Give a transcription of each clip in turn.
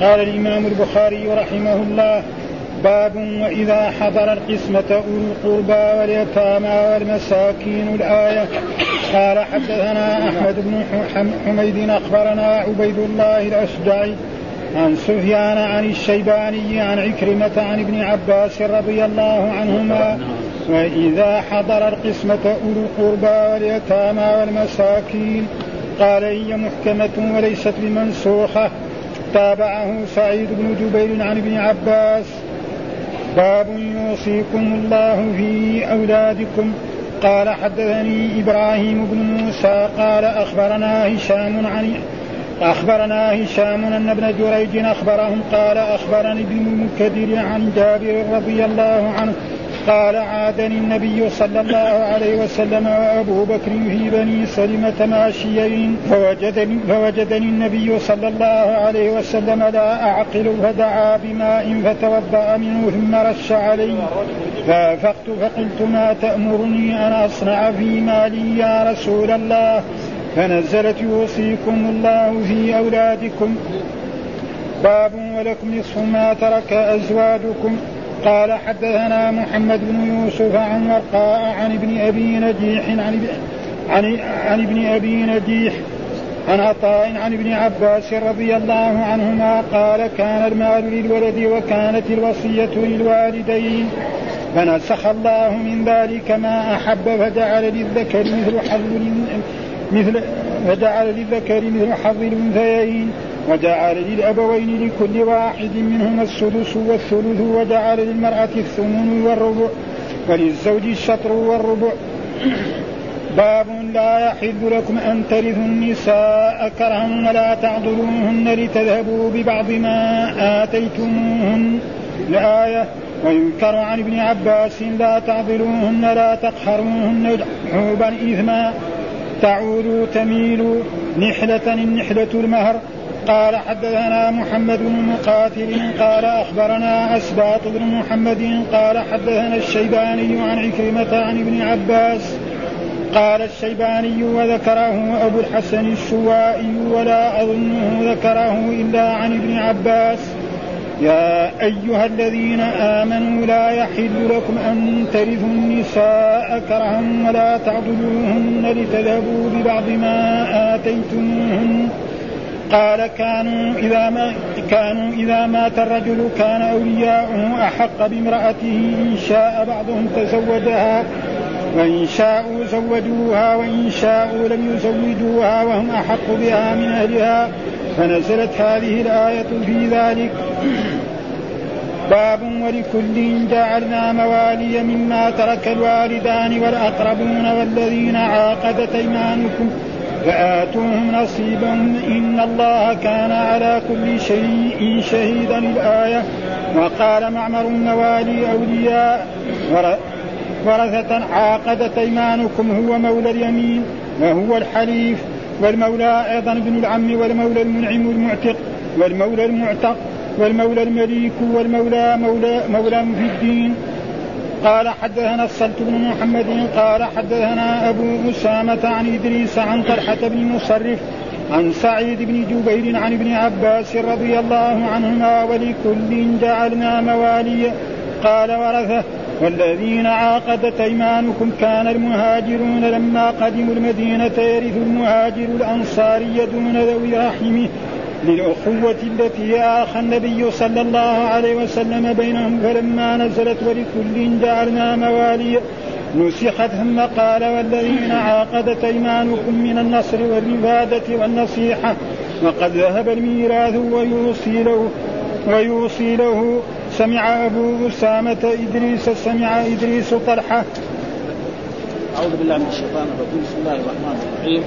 قال الإمام البخاري رحمه الله باب وإذا حضر القسمة أولو القربى واليتامى والمساكين الآية. قال حدثنا أحمد بن حميد أخبرنا عبيد الله الأشجعي عن سفيان عن الشيباني عن عكرمة عن ابن عباس رضي الله عنهما وإذا حضر القسمة أولو القربى واليتامى والمساكين قال هي محكمة وليست بمنسوخة. تابعه سعيد بن جبير عن ابن عباس. باب يوصيكم الله في أولادكم. قال حدثني إبراهيم بن موسى. قال أخبرنا هشام عن أخبرنا هشام أن ابن جريج أخبرهم. قال أخبرني ابن المنكدر عن جابر رضي الله عنه قال عادني النبي صلى الله عليه وسلم وأبو بكر في بني سلمة ماشيين فوجدني فوجدني النبي صلى الله عليه وسلم لا أعقل فدعا بماء فتوضأ منه ثم رش علي. فأفقت فقلت ما تأمرني أن أصنع في مالي يا رسول الله؟ فنزلت يوصيكم الله في أولادكم. باب ولكم نصف ما ترك أزواجكم. قال حدثنا محمد بن يوسف عن ورقاء عن ابن أبي نجيح عن عن عن ابن أبي نجيح عن عطاء عن ابن عباس رضي الله عنهما قال كان المال للولد وكانت الوصية للوالدين. فنسخ الله من ذلك ما أحب فجعل للذكر مثل حظ مثل فجعل للذكر مثل حظ الأنثيين. وجعل للأبوين لكل واحد منهما السدس والثلث وجعل للمرأة الثمن والربع وللزوج الشطر والربع. باب لا يحل لكم أن ترثوا النساء كرها ولا تعضلوهن لتذهبوا ببعض ما آتيتموهن. الآية وينكر عن ابن عباس لا تعضلوهن لا تقهروهن حوبا إثما تعودوا تميلوا نحلة النحلة المهر. قال حدثنا محمد بن مقاتل قال أخبرنا أسباط بن محمد قال حدثنا الشيباني عن عكرمة عن ابن عباس قال الشيباني وذكره أبو الحسن الشوائي ولا أظنه ذكره إلا عن ابن عباس. يا أيها الذين آمنوا لا يحل لكم أن ترثوا النساء كرها ولا تعضلوهن لتذهبوا ببعض ما آتيتموهن. قال كانوا إذا ما كانوا إذا مات الرجل كان أولياؤه أحق بامرأته إن شاء بعضهم تزوجها وإن شاءوا زوجوها وإن شاءوا لم يزوجوها وهم أحق بها من أهلها. فنزلت هذه الآية في ذلك. باب ولكل جعلنا موالي مما ترك الوالدان والأقربون والذين عاقدت أيمانكم. فآتوهم نصيبهم. إن الله كان على كل شيء شهيدا الآية وقال معمر موالي أولياء ورثة عاقدت أيمانكم هو مولى اليمين وهو الحليف والمولى أيضا ابن العم والمولى المنعم المعتق والمولى المعتق والمولى المليك والمولى مولى مولى في الدين. قال حدثنا الصلت بن محمد قال حدثنا أبو أسامة عن إدريس عن طلحة بن مصرف عن سعيد بن جبير عن ابن عباس رضي الله عنهما ولكل جعلنا موالي. قال ورثه والذين عاقدت أيمانكم كان المهاجرون لما قدموا المدينة يرث المهاجر الأنصاري دون ذوي رحمه. للأخوة التي آخى النبي صلى الله عليه وسلم بينهم فلما نزلت ولكل جعلنا موالي نسخت ثم قال والذين عاقدت أيمانكم من النصر والرفادة والنصيحة وقد ذهب الميراث ويوصي له ويوصي له. سمع أبو أسامة إدريس سمع إدريس طلحة أعوذ بالله من الشيطان الرجيم. بسم الله الرحمن الرحيم.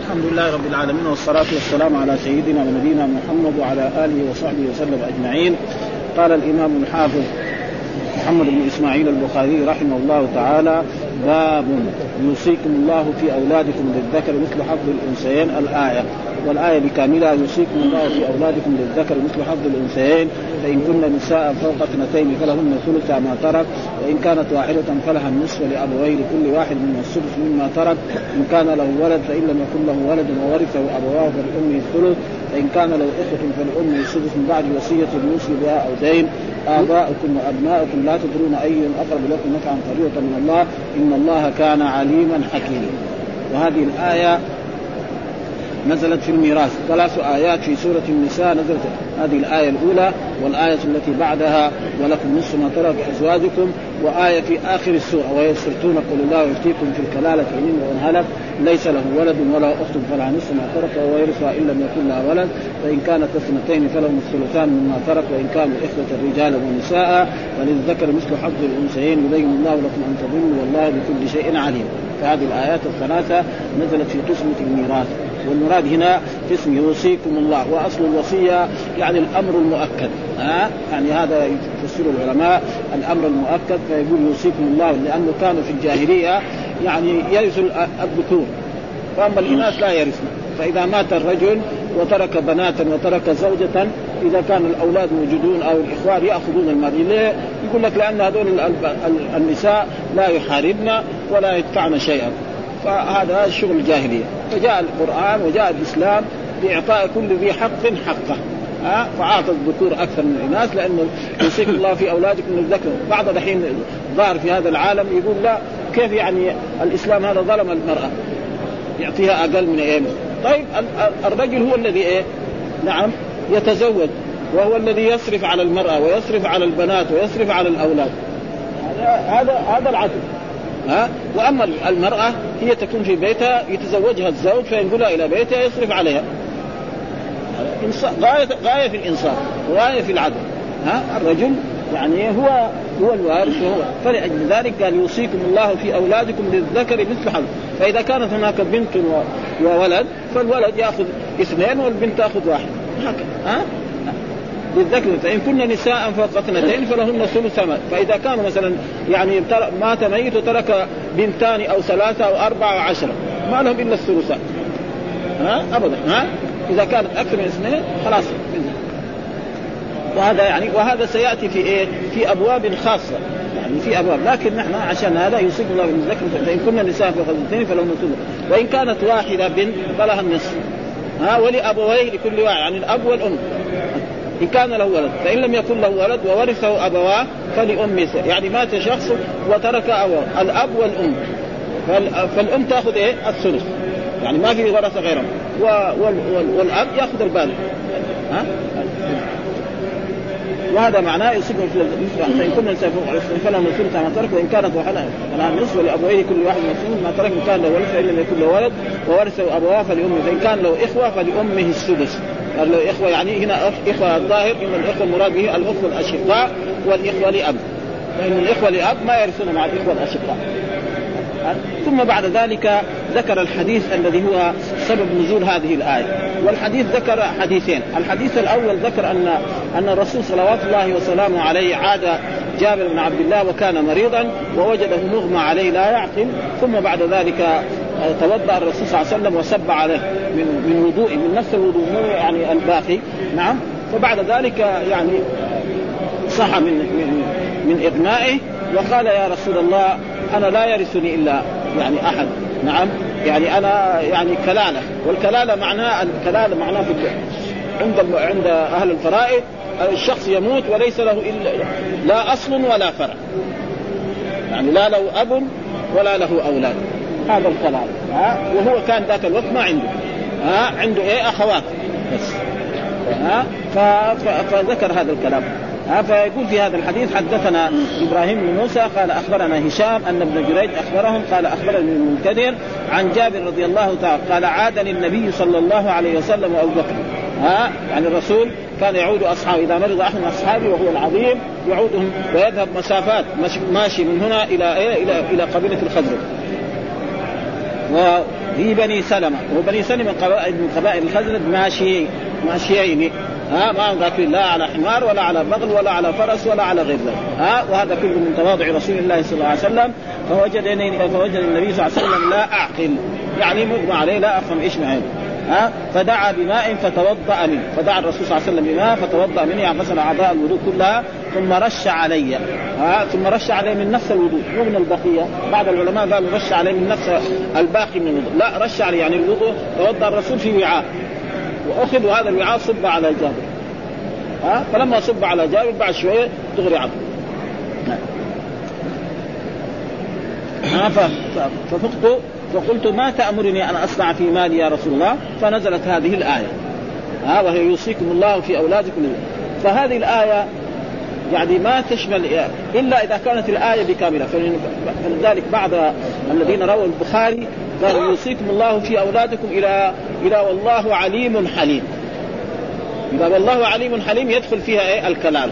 الحمد لله رب العالمين والصلاة والسلام على سيدنا ونبينا محمد وعلى آله وصحبه وسلم أجمعين. قال الإمام الحافظ محمد بن إسماعيل البخاري رحمه الله تعالى باب يوصيكم الله في أولادكم للذكر مثل حظ الأنثيين الآية. والآية بكاملها يوصيكم الله في أولادكم للذكر مثل حظ الأنثيين فإن كن نساء فوق اثنتين فلهن ثلث ما ترك وإن كانت واحدة فلها النصف لابويه لكل واحد من السدس مما ترك. إن كان له ولد فإن لم يكن له ولد وورثه أبواه فلأمه الثلث. فان كان له إخوة فلأمه السدس من بعد وصية يوصي بها أو دين. آباؤكم وأبناؤكم لا تدرون أي أقرب لكم نفعا فريضة من الله. إن الله كان عليما حكيما. وهذه الآية نزلت في الميراث. ثلاث آيات في سورة النساء نزلت. هذه الآية الأولى والآية التي بعدها ولكم نصف ما ترك أزواجكم وآية في آخر السورة ويستفتون قل الله يفتيكم في الكلالة إن هلك ليس له ولد ولا أخت فلا نصف ما ترك وهو إن لم يكن لها ولد. فإن كانت اثنتين فلهم الثلثان مما ترك وإن كانوا إخوة رجالا ونساء وللذكر مثل حظ الأنثيين يبين الله لكم أن تضلوا والله بكل شيء عليم. فهذه الآيات الثلاثة نزلت في قسمة الميراث. والمراد هنا قسم يوصيكم الله وأصل الوصية يعني الأمر المؤكد. ها؟ يعني هذا يفسره العلماء الأمر المؤكد فيقول يوصيكم الله لأنه كانوا في الجاهلية يعني يرث الذكور. واما الإناث لا يرثن فإذا مات الرجل وترك بناتا وترك زوجة إذا كان الأولاد موجودون أو الإخوان يأخذون المال ليه؟ يقول لك لأن هذول النساء لا يحاربن ولا يدفعن شيئا. فهذا شغل الجاهليه فجاء القرآن وجاء الإسلام بإعطاء كل ذي حق حقه. ها فأعطى الذكور أكثر من الاناث لأنه يوصيكم الله في اولادكم الذكر. بعض الحين ظهر في هذا العالم يقول لا كيف يعني الإسلام هذا ظلم المرأة؟ يعطيها أقل من إيه؟ طيب الرجل هو الذي إيه؟ نعم يتزوج. وهو الذي يصرف على المرأة ويصرف على البنات ويصرف على الأولاد. هذا هذا هذا العدل. ها؟ وأما المرأة هي تكون في بيتها يتزوجها الزوج فينقلها إلى بيتها يصرف عليها. غايه غاية في الإنصاف وغايه في العدل. ها؟ الرجل يعني هو هو الوارث وهو فلأجل ذلك قال يوصيكم الله في أولادكم للذكر مثل حظ. فإذا كانت هناك بنت وولد فالولد يأخذ اثنين والبنت تأخذ واحد. هكذا. ها؟ للذكر فإن كن نساء فوق اثنتين فلهن ثلث ما. فإذا كان مثلا يعني مات ميت وترك بنتان أو ثلاثة أو أربعة أو عشرة ما لهم إلا الثلثان ها؟ أبدا. ها؟ إذا كانت أكثر من اثنين خلاص. وهذا يعني وهذا سيأتي في إيه؟ في أبواب خاصة. يعني في أبواب. لكن نحن عشان هذا يوصيكم الله بالذكر فإن كنا نساء اثنتين فلهن ثلث. وإن كانت واحدة بنت فلها النصف. ها؟ ولابويه لكل واحد. يعني الأب والأم. إن كان له ولد. فإن لم يكن له ولد وورثه أبواه فلأمه يعني مات شخص وترك أبواه الأب والأم. فالأم تأخذ إيه؟ الثلث. يعني ما في ورثة غيرهم. والأب يأخذ الباقي ها؟ وهذا معناه يصيبهم في مثل فإن كنا فلهم الثلث ما ترك وان كانت واحدة فلها النصف لأبويه كل واحد من ما ترك إن كان له ولد فإن لم يكن له ولد وورثه أبواه فلأمه. فإن كان له إخوة فلأمه السدس. اخوه يعني هنا إخوة الظاهر إن الإخوة المراد به الأخوة الأشقاء والإخوة لأب. فإن الإخوة لأب ما يرثون مع الإخوة الأشقاء. ثم بعد ذلك ذكر الحديث الذي هو سبب نزول هذه الآية. والحديث ذكر حديثين. الحديث الأول ذكر أن أن الرسول صلوات الله وسلامه عليه عاد جابر بن عبد الله وكان مريضا ووجده مغمى عليه لا يعقل ثم بعد ذلك توضأ الرسول صلى الله عليه وسلم وسب عليه من من وضوء من نفس الوضوء مو يعني الباقي. نعم. فبعد ذلك يعني صح من من من إغمائه وقال يا رسول الله أنا لا يرثني إلا يعني أحد. نعم. يعني أنا يعني كلالة. والكلالة معناه الكلالة معناه عند عند أهل الفرائض. الشخص يموت وليس له الا لا أصل ولا فرع. يعني لا له أب ولا له أولاد. هذا الكلام. ها؟ وهو كان ذاك الوقت ما عنده. ها؟ عنده إيه؟ أخوات. بس. ها؟ فذكر هذا الكلام. ها؟ فيقول في هذا الحديث حدثنا إبراهيم بن موسى قال أخبرنا هشام أن ابن جريج أخبرهم قال أخبرني المنكدر عن جابر رضي الله تعالى قال عادني النبي صلى الله عليه وسلم وأبو بكر. ها؟ يعني الرسول كان يعود أصحابه. إذا مرض أحد من أصحابه وهو العظيم يعودهم ويذهب مسافات. ماشي من هنا إلى إيه؟ إلى إلى قبيلة الخزرج. وفي بني سلمة. وبني سلمة من قبائل الخزرج ماشي ماشيين. ها ما هم راكبين لا على حمار ولا على بغل ولا على فرس ولا على غير ذلك ها وهذا كله من تواضع رسول الله صلى الله عليه وسلم. فوجدني فوجد النبي صلى الله عليه وسلم لا أعقل. يعني مغمى عليه لا أفهم إيش معي ها فدعا بماء فتوضأ منه. فدعا الرسول صلى الله عليه وسلم بماء فتوضأ منه يعني غسل أعضاء الوضوء كلها ثم رش علي. ها ثم رش عليه من نفس الوضوء مو من البقية. بعض العلماء قالوا رش عليه من نفس الباقي من الوضوء. لا رش عليه يعني الوضوء توضأ الرسول في وعاء. واخذ هذا الوعاء صب على جابر ها فلما صب على جابر بعد شوية دغري عض ففقت فقلت ما تأمرني أن أصنع في مالي يا رسول الله؟ فنزلت هذه الآية. ها وهي يوصيكم الله في أولادكم. فهذه الآية يعني ما تشمل إلا إذا كانت الآية بكاملة. فلذلك بعض الذين رووا البخاري قال يوصيكم الله في أولادكم إلى إلى والله عليم حليم. إذا والله عليم حليم يدخل فيها إيه؟ الكلام.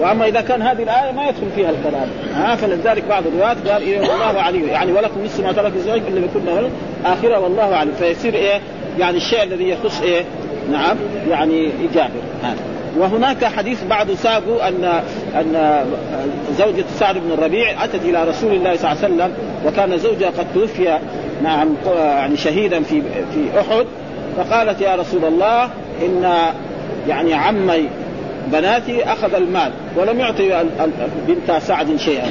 وأما إذا كان هذه الآية ما يدخل فيها الكلام. ها فلذلك بعض الرواة قال إيه والله عليم. يعني ولكم نصف ما ترك الزوج إلا بكل آخرة والله عليم. فيصير إيه يعني الشيء الذي يخص إيه نعم يعني جابر هذا وهناك حديث بعد ساقوا ان أن زوجة سعد بن الربيع أتت إلى رسول الله صلى الله عليه وسلم وكان زوجها قد توفي نعم يعني شهيدا في في أحد فقالت يا رسول الله إن يعني عمي بناتي أخذ المال ولم يعطي بنت سعد شيئا.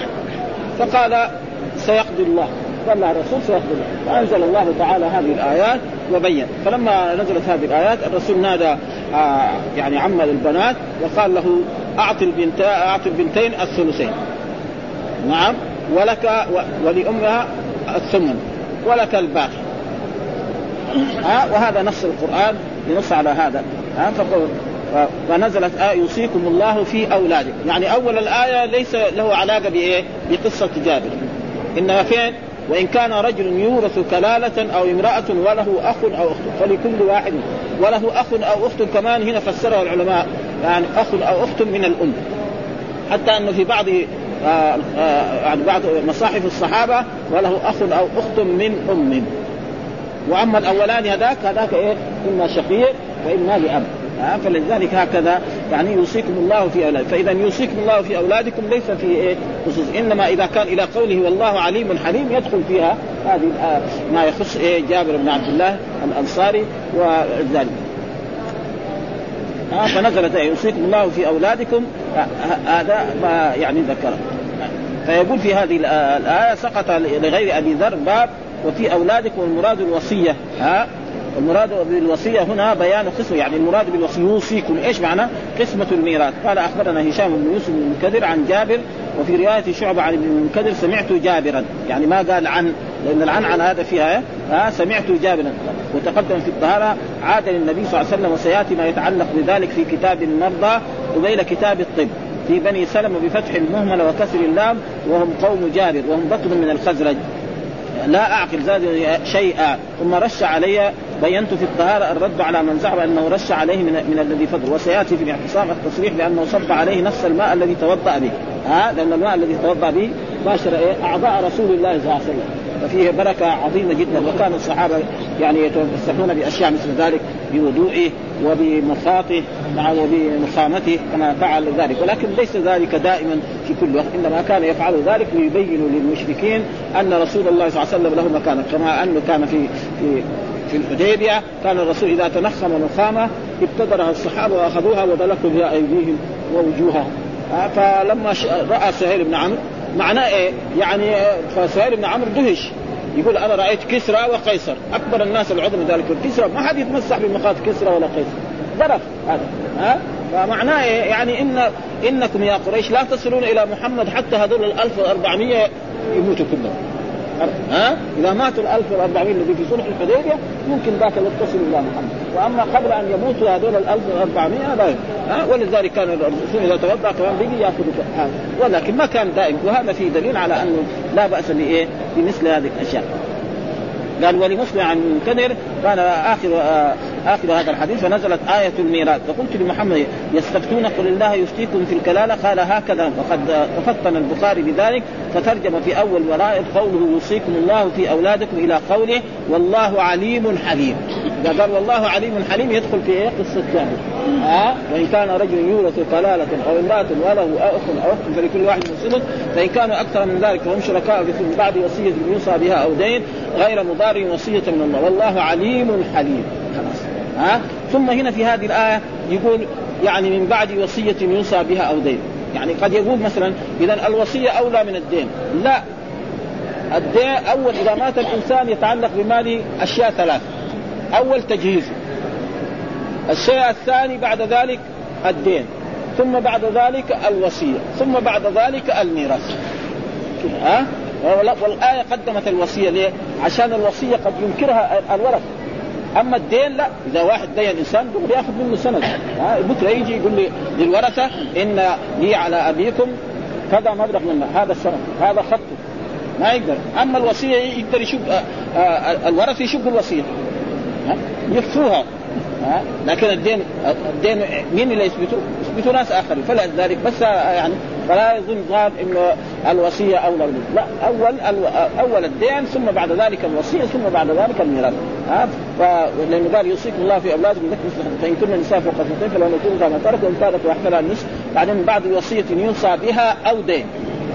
فقال سيقضي الله. قال الرسول سيقضي الله. فأنزل الله تعالى هذه الآيات وبين. فلما نزلت هذه الآيات الرسول نادى آه يعني عم البنات وقال له أعطي البنت أعطي البنتين الثلثين. نعم. ولك ولأمها الثمن. ولك الباقي. ها؟ وهذا نص القرآن. ينص على هذا. ها؟ فنزلت آية يوصيكم الله في أولادكم. يعني أول الآية ليس له علاقة بإيه؟ بقصة جابر. إنما فين؟ وإن كان رجل يورث كلالة أو امرأة وله أخ أو أخت. فلكل واحد وله أخ أو أخت كمان هنا فسرها العلماء. يعني أخ أو أخت من الأم. حتى أنه في بعض آه آه يعني بعض مصاحف الصحابة وله أخ أو أخت من أم. وأما الأولاني هذاك هذاك إيه؟ إما شقيق وإما لأب. ها فلذلك هكذا يعني يوصيكم الله في اولادكم فإذا يوصيكم الله في أولادكم ليس في إيه؟ خصوص. إنما إذا كان إلى قوله والله عليم حليم يدخل فيها هذه ما يخص إيه؟ جابر بن عبد الله الأنصاري وذلك. ها فنزلت إية يوصيكم الله في أولادكم هذا ما يعني ذكره فيقول في هذه الآية سقط لغير أبي ذر باب وفي أولادكم المراد الوصية. ها؟ المراد بالوصية هنا بيان قسمه يعني المراد بالوصية يوصيكم. إيش معنى؟ قسمة الميراث. قال أخبرنا هشام بن يوسف بن المنكدر عن جابر وفي رواية شعبة عن ابن المنكدر سمعت جابرا. يعني ما قال عن لأن العن عن هذا فيها ها سمعت جابرا. وتقدم في الطهارة عاد للنبي صلى الله عليه وسلم وسيأتي ما يتعلق بذلك في كتاب المرضى قبيل كتاب الطب في بني سلمة بفتح المهملة وكسر اللام وهم قوم جابر وهم بطن من الخزرج. لا أعقل زاد شيئا. ثم رش علي بينت في الطهارة الرد على من زعم أنه رش عليه من, من الذي فضل وسيأتي في الاعتصام التصريح بأنه صب عليه نفس الماء الذي توضأ به. ها؟ لأن الماء الذي توضأ به باشر إيه؟ أعضاء رسول الله صلى الله عليه وسلم. ففيه بركة عظيمة جدا. وكان الصحابة يعني يتوسلون بأشياء مثل ذلك بوضوئه وبمخاطه وبمخامته كما فعل ذلك. ولكن ليس ذلك دائما في كل وقت. إنما كان يفعل ذلك ليبين للمشركين أن رسول الله صلى الله عليه وسلم له مكانة. كما انه كان في في في الحديبية. كان الرسول إذا تنخم نخامة ابتدرها الصحابة وأخذوها ودلكوا بها أيديهم ووجوههم. فلما رأى سهيل بن عمرو معناه إيه؟ يعني فسهيل بن عمرو دهش. يقول أنا رأيت كسرى وقيصر. أكبر الناس العظم ذلك كسرى. ما حد يتمسح بمخاط كسرى ولا قيصر. ظرف هذا. ها فمعناه إيه؟ يعني إن إنكم يا قريش لا تصلون إلى محمد حتى هذول ال 1400 يموتوا كلهم. ها؟ إذا ماتوا ال 1400 الذي في صلح الحديبية ممكن ذاك يتصل إلى محمد. وأما قبل أن يموتوا هذول ال 1400 لا. ها؟ ولذلك كان الرسول إذا توضأ كمان بيجي يأخذ هذا ولكن ما كان دائم. وهذا فيه دليل على أنه لا بأس بإيه؟ بمثل هذه الأشياء. قال ولمسلم عن منكدر كان آخر آخر هذا الحديث فنزلت آية الميراث. فقلت لمحمد يستفتون قل الله يفتيكم في الكلالة. قال هكذا. وقد تفطن البخاري بذلك. فترجم في أول ورائد قوله يوصيكم الله في أولادكم إلى قوله والله عليم حليم إذا قال والله عليم حليم يدخل في إيه؟ قصة ثانية. ها وإن كان رجل يورث كلالة أو امرأة وله أخ أو أخت فلكل واحد من فإن كانوا أكثر من ذلك فهم شركاء في بعد وصية يوصى بها أو دين غير مضار وصية من الله. والله عليم حليم. خلاص. ها؟ ثم هنا في هذه الآية يقول يعني من بعد وصية يوصى بها أو دين. يعني قد يقول مثلا إذا الوصية أولى من الدين. لا. الدين أول إذا مات الإنسان يتعلق بماله أشياء ثلاث. أول تجهيزه الشيء الثاني بعد ذلك الدين. ثم بعد ذلك الوصية. ثم بعد ذلك الميراث. ها؟ والآية قدمت الوصية ليه؟ عشان الوصية قد ينكرها الورث أما الدين لا إذا واحد دين إنسان ياخذ منه سند بكره يجي يقول لي للورثة إن لي على أبيكم كذا مبلغ من هذا السند هذا خطه ما يقدر. أما الوصية يقدر يشق آه، آه، الورثة يشقوا الوصية. يخفوها. ها لكن الدين الدين مين اللي يثبتوا؟ يثبتوا ناس آخرين. فلذلك بس يعني فلا يظن ظان إنه الوصية أولى لا أول أول الدين ثم بعد ذلك الوصية ثم بعد ذلك الميراث. ها لأنه قال يوصيكم الله في أولادكم ذكر فإن كن نساء فوق اثنتين فلو يكون كما ترك وإن كانت واحدة النصف بعدين بعد وصية يوصى بها أو دين.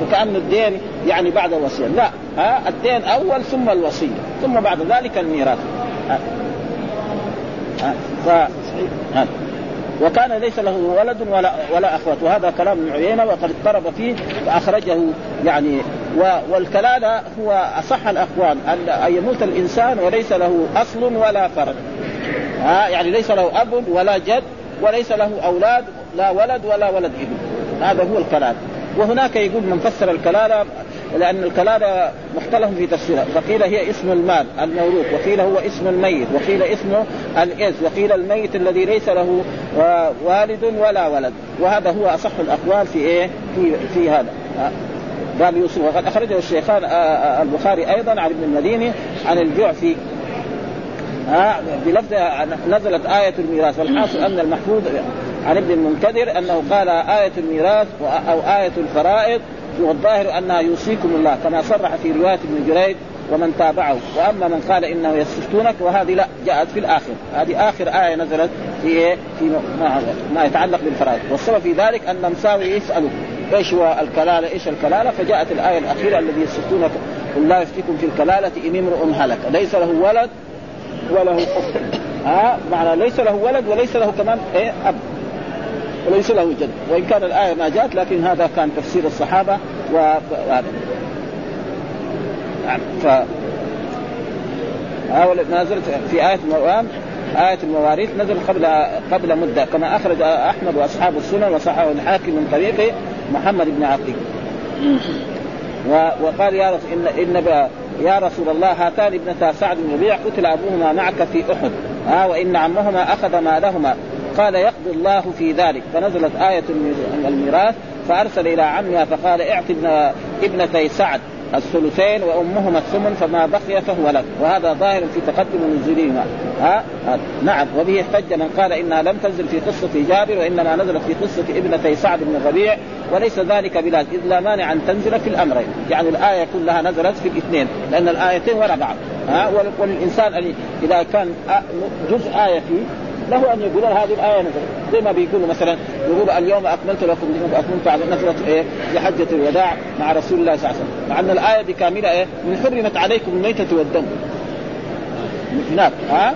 فكأن الدين يعني بعد الوصية. لا ها الدين أول ثم الوصية ثم بعد ذلك الميراث. ها. ها. ف... ها. وكان ليس له ولد ولا ولا أخوات. وهذا كلام ابن عيينة وقد اضطرب فيه فأخرجه يعني. والكلالة هو أصح الأقوال أن يموت الإنسان وليس له أصل ولا فرد. ها يعني ليس له أب ولا جد وليس له أولاد لا ولد ولا ولد ابن. هذا هو الكلال وهناك يقول من فسر الكلالة لأن الكلاله مختلف في تفسيرها فقيل هي اسم المال الموروث وقيل هو اسم الميت وقيل اسمه الإز وقيل الميت الذي ليس له آه، والد ولا ولد. وهذا هو أصح الأقوال في إيه؟ في في هذا. آه، قال يوسف وقد أخرجه الشيخان آه، البخاري أيضا عن ابن المديني عن الجعفي بلفظ نزلت آية الميراث. والحاصل أن المحفوظ عن ابن المنكدر أنه قال آية الميراث أو آية الفرائض والظاهر أنها يوصيكم الله كما صرح في رواية ابن جريج ومن تابعه. وأما من قال إنه يستفتونك وهذه لا جاءت في الآخر. هذه آخر آية نزلت في إيه؟ في ما, ما يتعلق بالفرائض. والسبب في ذلك أن مساوي يسألوا إيش هو الكلالة؟ إيش الكلالة؟ فجاءت الآية الأخيرة الذي يستفتونك قل لا يفتيكم في الكلالة إن امرؤ هلك. ليس له ولد وله اخت ها؟ معنى ليس له ولد وليس له كمان إيه؟ أب. وليس له جد. وإن كان الآية ما جاءت لكن هذا كان تفسير الصحابة وهذا. نعم ف نزلت في آية المواريث آية المواريث نزل قبل قبل مدة كما أخرج أحمد وأصحاب السنن وصححه الحاكم من طريق محمد بن عقيل. وقال يا رسول إن, إن يا رسول الله هاتان ابنتا سعد بن ربيع قتل أبوهما معك في أحد. ها وإن عمهما أخذ مالهما. قال يقضي الله في ذلك. فنزلت آية الميراث فأرسل إلى عمها فقال اعط ابن ابنتي سعد الثلثين وأمهما الثمن فما بقي فهو لك. وهذا ظاهر في تقدم نزولهما. ها؟, نعم. وبه احتج من قال انها لم تنزل في قصة جابر وإنما نزلت في قصة ابنتي سعد بن الربيع وليس ذلك بلازم إذ لا مانع أن تنزل في الأمرين. يعني الآية كلها نزلت في الاثنين لأن الآيتين وراء بعض. ها؟ وللانسان إذا كان جزء آية فيه له أن يقول هذه الآية نزلت زي ما بيقولوا مثلا يقول اليوم أكملت لكم دينكم وأكملت على نزلت إيه؟ في حجه الوداع مع رسول الله صلى الله عليه وسلم. مع أن الآية دي كاملة إيه؟ من حرمت عليكم الميتة والدم. هناك ها؟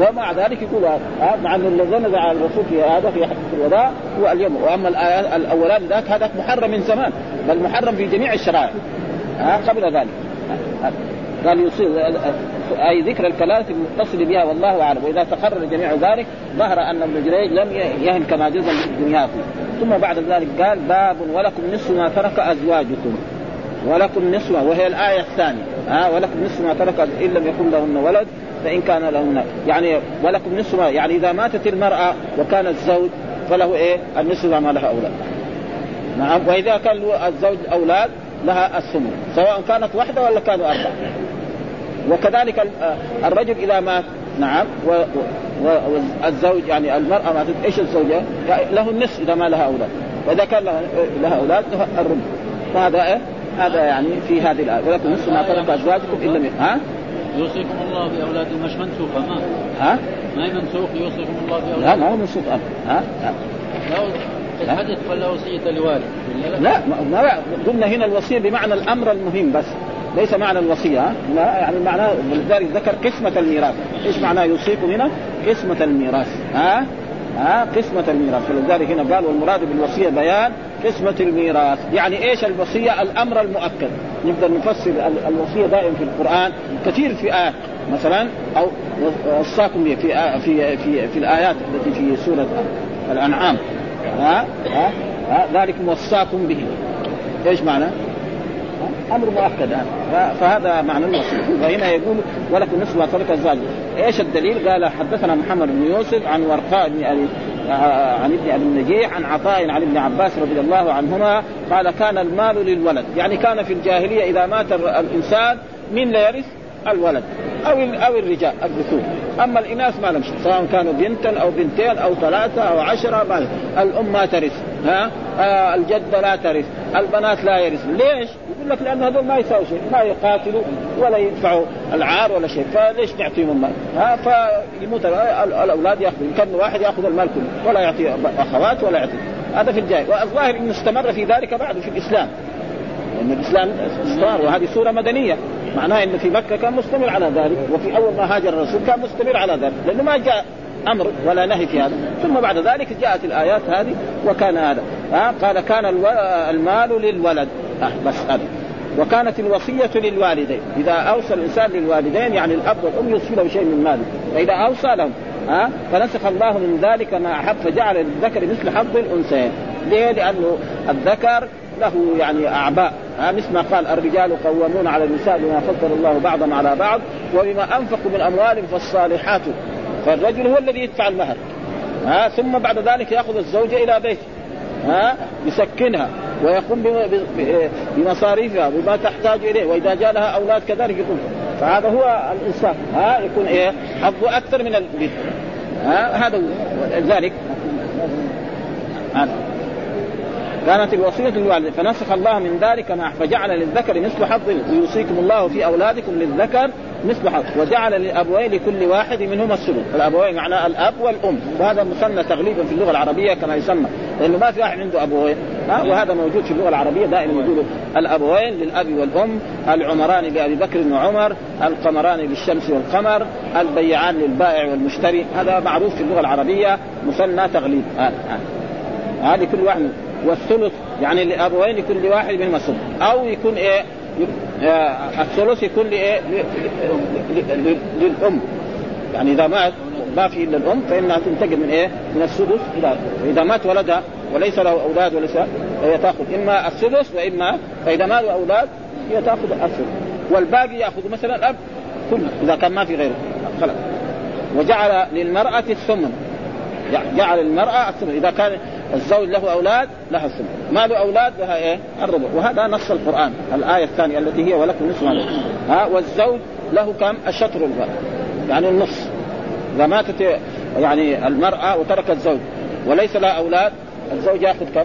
ومع ذلك يقول ها؟ مع أن الذي نزل على الرسول في هذا في حجة الوداع هو اليوم. وأما الايات الاولان ذاك هذا محرم من زمان بل محرم في جميع الشرائع ها؟ قبل ذلك. قال يصير أي ذكر الكلالة المتصل بها والله أعلم. وإذا تقرر جميع ذلك ظهر أن ابن جريج لم يهن كما جزم دنياكم. ثم بعد ذلك قال باب ولكم نصف ما ترك أزواجكم. ولكم نصف وهي الآية الثانية. ها ولكم نصف ما ترك إن لم يكن لهن ولد فإن كان لهن. يعني ولكم نصف ما يعني إذا ماتت المرأة وكان الزوج فله إيه؟ النصف ما لها أولاد. نعم. وإذا كان الزوج أولاد لها الثمن. سواء كانت واحدة ولا كانوا أربعة. وكذلك الرجل إذا مات نعم والزوج يعني المرأة ما إيش الزوجة؟ يعني له النصف إذا ما لها أولاد وإذا كان لها, أولاد الربع فهذا إيه؟ هذا يعني في هذه الآية ولكم نصف ما ترك أزواجكم إن لم ها؟ يوصيكم الله بأولادكم مش منسوخة ما ها؟ ما هي منسوخ يوصيكم الله بأولادكم لا ما هو منسوخ ها؟ ها؟ في الحدث ولا وصية لوالد لا, لا ما قلنا هنا الوصية بمعنى الأمر المهم بس ليس معنى الوصية لا يعني معناه ولذلك ذكر قسمة الميراث. إيش معناه يوصيكم هنا؟ قسمة الميراث ها؟ ها؟ قسمة الميراث. فلذلك هنا قال والمراد بالوصية بيان قسمة الميراث. يعني إيش الوصية؟ الأمر المؤكد. نقدر نفسر الوصية دائما في القرآن. كثير في آيات مثلا أو وصاكم في في في في, في الآيات التي في سورة الأنعام. ها؟ ها, ها؟ ذلك وصاكم به. إيش معنى؟ أمر مؤكد. هذا فهذا معنى الوصيه فهنا يقول ولكم نصف ما ترك الزواج إيش الدليل؟ قال حدثنا محمد بن يوسف عن ورقاء بن ابي عن ابن أبي النجيح عن عطاء عن ابن عباس رضي الله عنهما قال كان المال للولد. يعني كان في الجاهلية إذا مات الإنسان من لا يرث؟ الولد أو أو الرجال الذكور أما الإناث ما لهم سواء كانوا بنتا أو بنتين أو ثلاثة أو عشرة ما الأم ما ترث. ها؟ آه الجده لا ترث. البنات لا يرث ليش؟ يقول لك لأن هذول ما يساوي شيء ما يقاتلوا ولا يدفعوا العار ولا شيء. فليش نعطيهم المال؟ ها فيموت الأولاد يأخذوا كان واحد يأخذ المال كله؟ ولا يعطي أخوات ولا يعطي. هذا في الجاهل والظاهر إنه استمر في ذلك بعد في الإسلام. لأن الإسلام استمر وهذه سوره مدنية. معناه إنه في مكة كان مستمر على ذلك وفي أول ما هاجر الرسول كان مستمر على ذلك لأنه ما جاء أمر ولا نهي في هذا. ثم بعد ذلك جاءت الآيات هذه وكان هذا. ها؟ قال كان المال للولد. أه بس هذا. وكانت الوصية للوالدين. إذا أوصى الإنسان للوالدين يعني الأب والأم يوصي له شيء من ماله. فإذا أوصى لهم ها؟ فنسخ الله من ذلك ما أحب فجعل للذكر مثل حظ الأنثيين. ليه؟ لأنه الذكر له يعني أعباء. ها؟ مثل ما قال الرجال قوامون على النساء بما فضل الله بعضهم على بعض وبما أنفقوا من أموالهم فالصالحات فالرجل هو الذي يدفع المهر. ها ثم بعد ذلك يأخذ الزوجه إلى بيته ها يسكنها ويقوم بمصاريفها بما تحتاج إليه وإذا جاء لها أولاد كذلك يقوم فهذا هو الإنسان ها يكون إيه حظه أكثر من البيت ها هذا ذلك. كانت الوصية للوالد فنسخ الله من ذلك ما فجعل للذكر مثل حظ ويوصيكم الله في أولادكم للذكر مثل حظ وجعل للأبوين لكل واحد منهما السدس. الأبوين معناه الأب والأم. وهذا مثنى تغليبا في اللغة العربية كما يسمى. لأنه ما في واحد عنده أبوين. ها؟ وهذا موجود في اللغة العربية دائما موجود. الأبوين للأب والأم العمران لأبي بكر وعمر القمران للشمس والقمر البيعان للبائع والمشتري. هذا معروف في اللغة العربية مثنى تغليب. هذه كل واحد. والثلث يعني لأبوين لكل واحد منهما الثلث أو يكون إيه؟ آه، الثلث يكون لإيه؟ للأم. يعني إذا مات ما في إلا الأم فإنها تنتقل من إيه؟ من السدس إلى اذا مات ولدها وليس له أولاد وليس هي تأخذ إما السدس وإما فإذا ما له أولاد هي تأخذ الثلث والباقي يأخذ مثلا الأب كله إذا كان ما في غيره. خلاص. وجعل للمرأة الثمن. جعل المرأة الثمن. إذا كان الزوج له أولاد لها الثمن ما له أولاد لها إيه؟ الربع. وهذا نص القرآن الآية الثانية التي هي ولكم نصف. ها والزوج له كم؟ الشطر يعني النص. إذا ماتت يعني المرأة وترك الزوج وليس لها أولاد الزوج يأخذ كم؟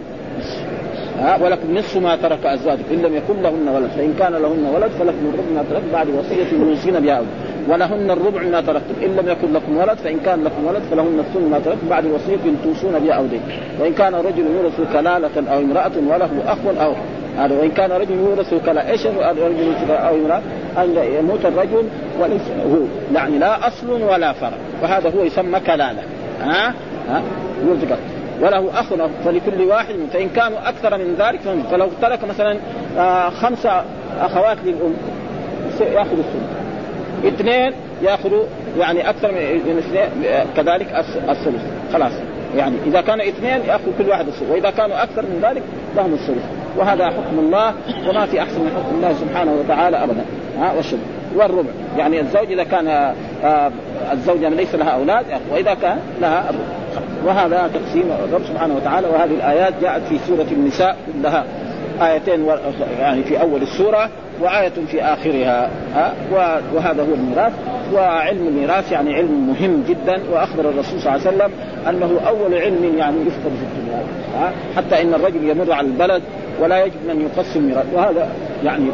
ها ولكم نصف ما ترك أزواجك. إن لم يكن لهن ولد فإن كان لهن ولد فلكم الربع ما ترك بعد وصية يوصين بها ولهن الربع ما تركتم. إن لم يكن لكم ولد فإن كان لكم ولد فلهن الثمن ما تركتم. بعد وصيه توصون بها أو دين. وإن كان رجل يورث كلالة أو امرأة وله أخ أو هذا. وإن كان رجل يورث كلا إيش الرجل أو امرأة أن يموت الرجل وليس هو. يعني لا أصل ولا فرع. وهذا هو يسمى كلالة. ها؟ ها؟ يرزق وله أخ فلكل واحد. فإن كانوا أكثر من ذلك فلو ترك مثلا آه خمسة أخوات للأم ياخذ الثلث. اثنين ياخذوا يعني أكثر من اثنين كذلك الثلث. خلاص. يعني إذا كانوا اثنين ياخذ كل واحد الثلث. وإذا كانوا أكثر من ذلك لهم الثلث. وهذا حكم الله وما في أحسن من حكم الله سبحانه وتعالى ابدا. ها والشبه والربع. يعني الزوج إذا كان آه الزوجة ليس لها أولاد وإذا كان لها الربع وهذا تقسيم الرب سبحانه وتعالى وهذه الآيات جاءت في سورة النساء كلها. آيتين يعني في أول السورة. وآية في آخرها ها؟ وهذا هو الميراث. وعلم الميراث يعني علم مهم جدا وأخبر الرسول صلى الله عليه وسلم أنه أول علم يعني يفقد في الدنيا حتى إن الرجل يمر على البلد ولا يجد من يقسم الميراث. وهذا يعني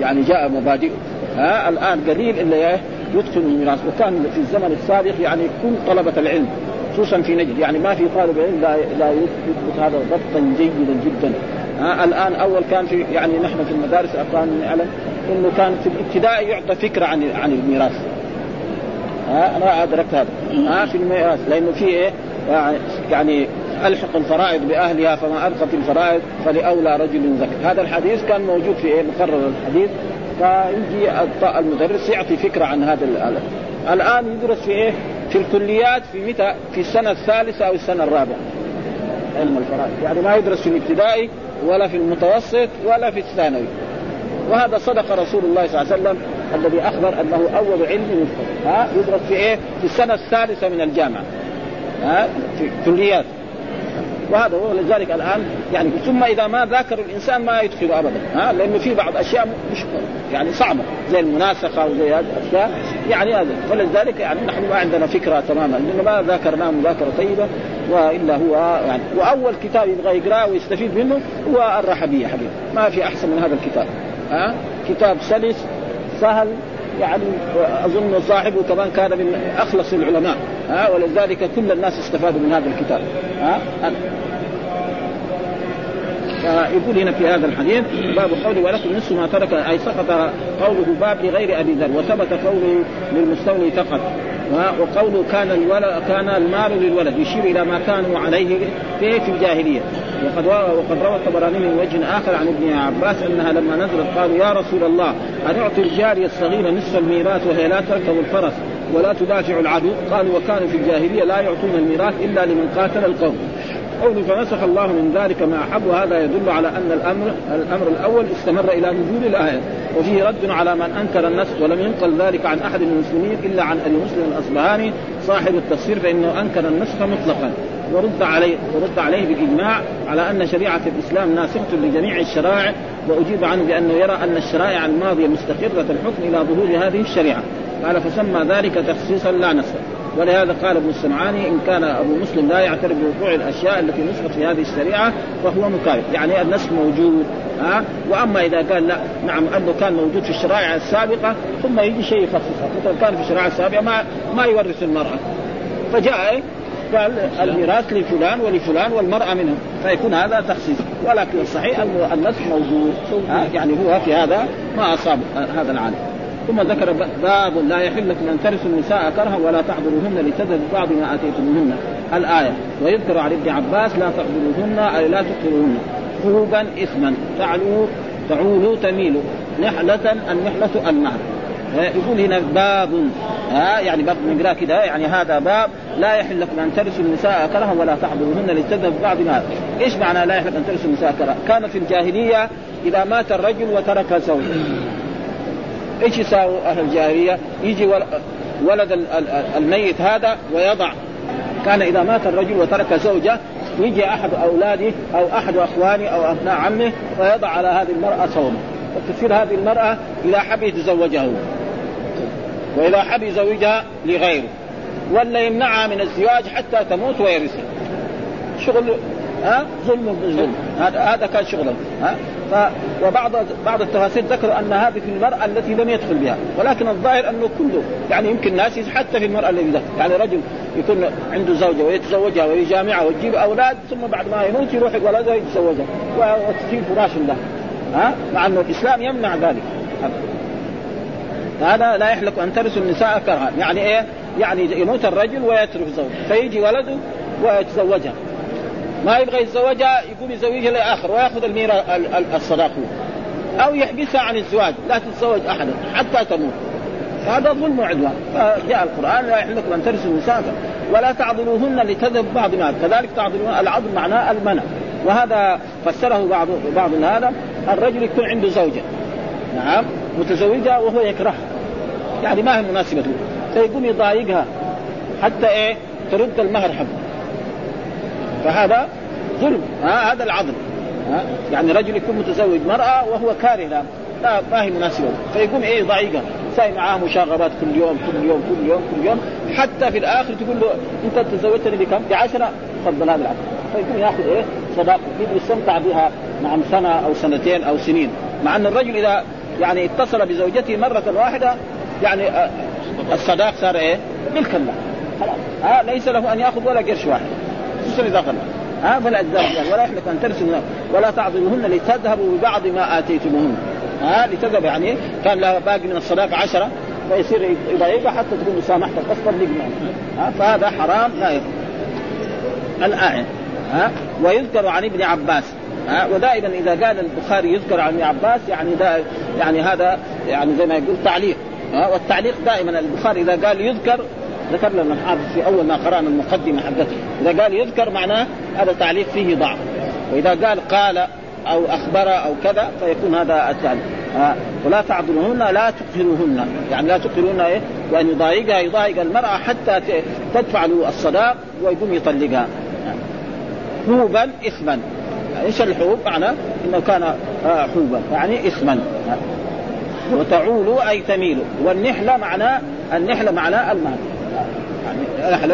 يعني جاء مبادئ ها؟ الآن قليل إلا يدخل الميراث. وكان في الزمن السابق يعني كل طلبة العلم خصوصا في نجد يعني ما في طالب علم لا لا يثبت هذا ضبطا جيدا جدا. ها الآن أول كان في يعني نحن في المدارس اقران نعلم إنه كان في الابتدائي يعطى فكرة عن عن الميراث. ها أنا أدركت هذا. ها في الميراث. لأنه في إيه؟ يعني ألحق الفرائض بأهلها فما أبقت الفرائض فلأولى رجل ذكر. هذا الحديث كان موجود في إيه؟ مقرر الحديث. فيجي المدرس يعطي فكرة عن هذا الآن يدرس في إيه؟ في الكليات في متى؟ في السنة الثالثة أو السنة الرابعة. علم الفرائض. يعني ما يدرس في الابتدائي ولا في المتوسط ولا في الثانوي. وهذا صدق رسول الله صلى الله عليه وسلم الذي أخبر أنه أول علم ها يدرس في إيه؟ في السنة الثالثة من الجامعة. ها في كليات وهذا هو لذلك الآن يعني ثم إذا ما ذاكر الإنسان ما يدخل ابدا. ها لأنه في بعض أشياء مش يعني صعبة. زي المناسخة وزي هذه الأشياء. يعني هذا. فلذلك يعني نحن ما عندنا فكرة تماما. لأنه ما ذاكرناه مذاكرة طيبة. وإلا هو يعني وأول كتاب يبغى يقرأه ويستفيد منه هو الرحبية حقيقه ما في أحسن من هذا الكتاب. ها؟ كتاب سلس سهل يعني أظن صاحبه كمان كان من أخلص العلماء. ها؟ ولذلك كل الناس استفادوا من هذا الكتاب. ها؟ فيقول هنا في هذا الحديث باب قوله ولكم نصف ما ترك أي سقط قوله باب لغير أبي ذر وثبت قوله للمستولي فقط. وقوله كان الولد كان المال للولد يشير إلى ما كانوا عليه في الجاهلية. وقد وقد روى الطبراني من وجه آخر عن ابن عباس أنها لما نزلت قالوا يا رسول الله أن أعطي الجارية الصغيرة نصف الميراث وهي لا تركب الفرس ولا تدافع العدو؟ قالوا وكانوا في الجاهلية لا يعطون الميراث إلا لمن قاتل القوم. قوله فنسخ الله من ذلك ما أحب. وهذا يدل على أن الامر الأمر الأول استمر إلى نزول الآية. وفيه رد على من أنكر النسخ ولم ينقل ذلك عن أحد من المسلمين إلا عن أبي مسلم الأصبهاني صاحب التفسير فإنه أنكر النسخ مطلقا. ورد عليه ورد عليه بالاجماع على أن شريعة الإسلام ناسخة لجميع الشرائع وأجيب عنه بأنه يرى أن الشرائع الماضية مستقرة الحكم إلى ظهور هذه الشريعة. قال فسمى ذلك تخصيصا لا نسخ. ولهذا قال ابن السمعاني إن كان أبو مسلم لا يعترف بوقوع الأشياء التي نسخت في هذه الشريعة فهو مكافئ، يعني النسخ موجود ها؟ وأما إذا قال لا نعم أنه كان موجود في الشرائع السابقة ثم يجي شيء يخصصها، مثلا كان في الشرائع السابقة ما ما يورث المرأة. فجاء إيه؟ قال الميراث لفلان ولفلان والمرأة منهم. فيكون هذا تخصيص. ولكن الصحيح أن النسخ موجود يعني هو في هذا ما أصاب هذا العالم. ثم ذكر باب لا يحل لكم أن ترثوا النساء كرها ولا تعذروهن لتذهب بعض ما آتيتموهن. الآية ويذكر عن ابن عباس لا تعذروهن أي لا تقتلوهن. فروبا اثما. تعلو تعول تميل نحلة النحلة النهر يقول هنا باب. ها يعني باب نقرا كذا يعني هذا باب. لا يحل لكم أن ترثوا النساء كرها ولا تعذروهن لتذهب بعض ما. إيش معنى لا يحل أن ترثوا النساء كرها؟ كان في الجاهلية إذا مات الرجل وترك زوجه. إيش يساووا أهل الجاهلية؟ يجي ولد الميت هذا ويضع. كان إذا مات الرجل وترك زوجة يجي أحد أولاده أو أحد أخوانه أو أبناء عمه ويضع على هذه المرأة صومه وتصير هذه المرأة اذا حب يتزوجها هو وإذا حب يزوجها لغيره. ولا يمنعها من الزواج حتى تموت ويرثها. شغل ها؟ ظلم بالظلم هذا هذا كان شغله ها؟ وبعض بعض التفاسير ذكروا ان هذه في المرأة التي لم يدخل بها ولكن الظاهر أنه كله يعني يمكن ناس حتى في المرأة التي دخل يعني رجل يكون عنده زوجة ويتزوجها ويجامعها وتجيب أولاد ثم بعد ما يموت يروح ولدها يتزوجها. وتجيب فراش له ها؟ مع انه الإسلام يمنع ذلك. هذا لا يحلق أن ترثوا النساء كرها يعني إيه؟ يعني يموت الرجل ويترك زوجه فيجي ولده ويتزوجها. ما يبغى يتزوجها يقوم يزوجها لآخر ويأخذ الميراث الصداق أو يحبسها عن الزواج لا تتزوج أحدا حتى تموت. هذا ظلم وعدوان. فجاء القرآن لا يحل لكم أن ترثوا النساء ولا تعضلوهن لتذهب بعض ما كذلك تعضلون العضل معناه المنع. وهذا فسره بعض بعض هذا. الرجل يكون عنده زوجة. نعم متزوجة وهو يكرهها. يعني ما هي مناسبة له. فيقوم يضايقها. حتى إيه؟ ترد المهر حقه. فهذا ظلم ها هذا العضل ها يعني رجل يكون متزوج مرأة وهو كاره لها لا ما هي مناسبة. فيقوم إيه يضايقها تسوي معاه مشاغبات كل يوم كل يوم كل يوم كل يوم حتى في الآخر تقول له أنت تزوجتني بكم؟ بعشرة؟ تفضل هذا العقد فيقوم ياخذ إيه صداقة يستمتع بها نعم سنة أو سنتين أو سنين. مع أن الرجل إذا يعني اتصل بزوجته مرة واحدة يعني آه، الصداق صار إيه؟ ملكا له خلاص. ها ليس له أن يأخذ ولا قرش واحد. خصوصا اذا غلى ها فلا يعني ولا يحلف أن ترسل ولا تعضلوهن لتذهبوا ببعض ما آتيتموهن. ها لتذهب يعني كان لها باقي من الصداق عشرة فيصير يضايقها حتى تكون مسامحتك بس طلقني ها فهذا حرام لا يفعل الآية ها ويذكر عن ابن عباس. ها ودائما إذا قال البخاري يذكر عن ابن عباس يعني دا يعني هذا يعني زي ما يقول تعليق. ها والتعليق دائما البخاري إذا قال يذكر ذكر لنا الحافظ في أول ما قرانا المقدمه حقته إذا قال يذكر معناه هذا تعليق فيه ضعف. وإذا قال قال أو أخبر أو كذا فيكون هذا التعليق. ها ولا تعضلوهن لا تقهروهن. يعني لا تقهروهن إيه؟ وأن يضايقها يضايق المرأة حتى تدفع له الصداق ويقوم يطلقها. حوبا اثما إيش الحوب؟ معناه إنه كان آه، حوبا. يعني اثما وتعول أي تميل. والنحلة معناه النحلة معناه المال. يعني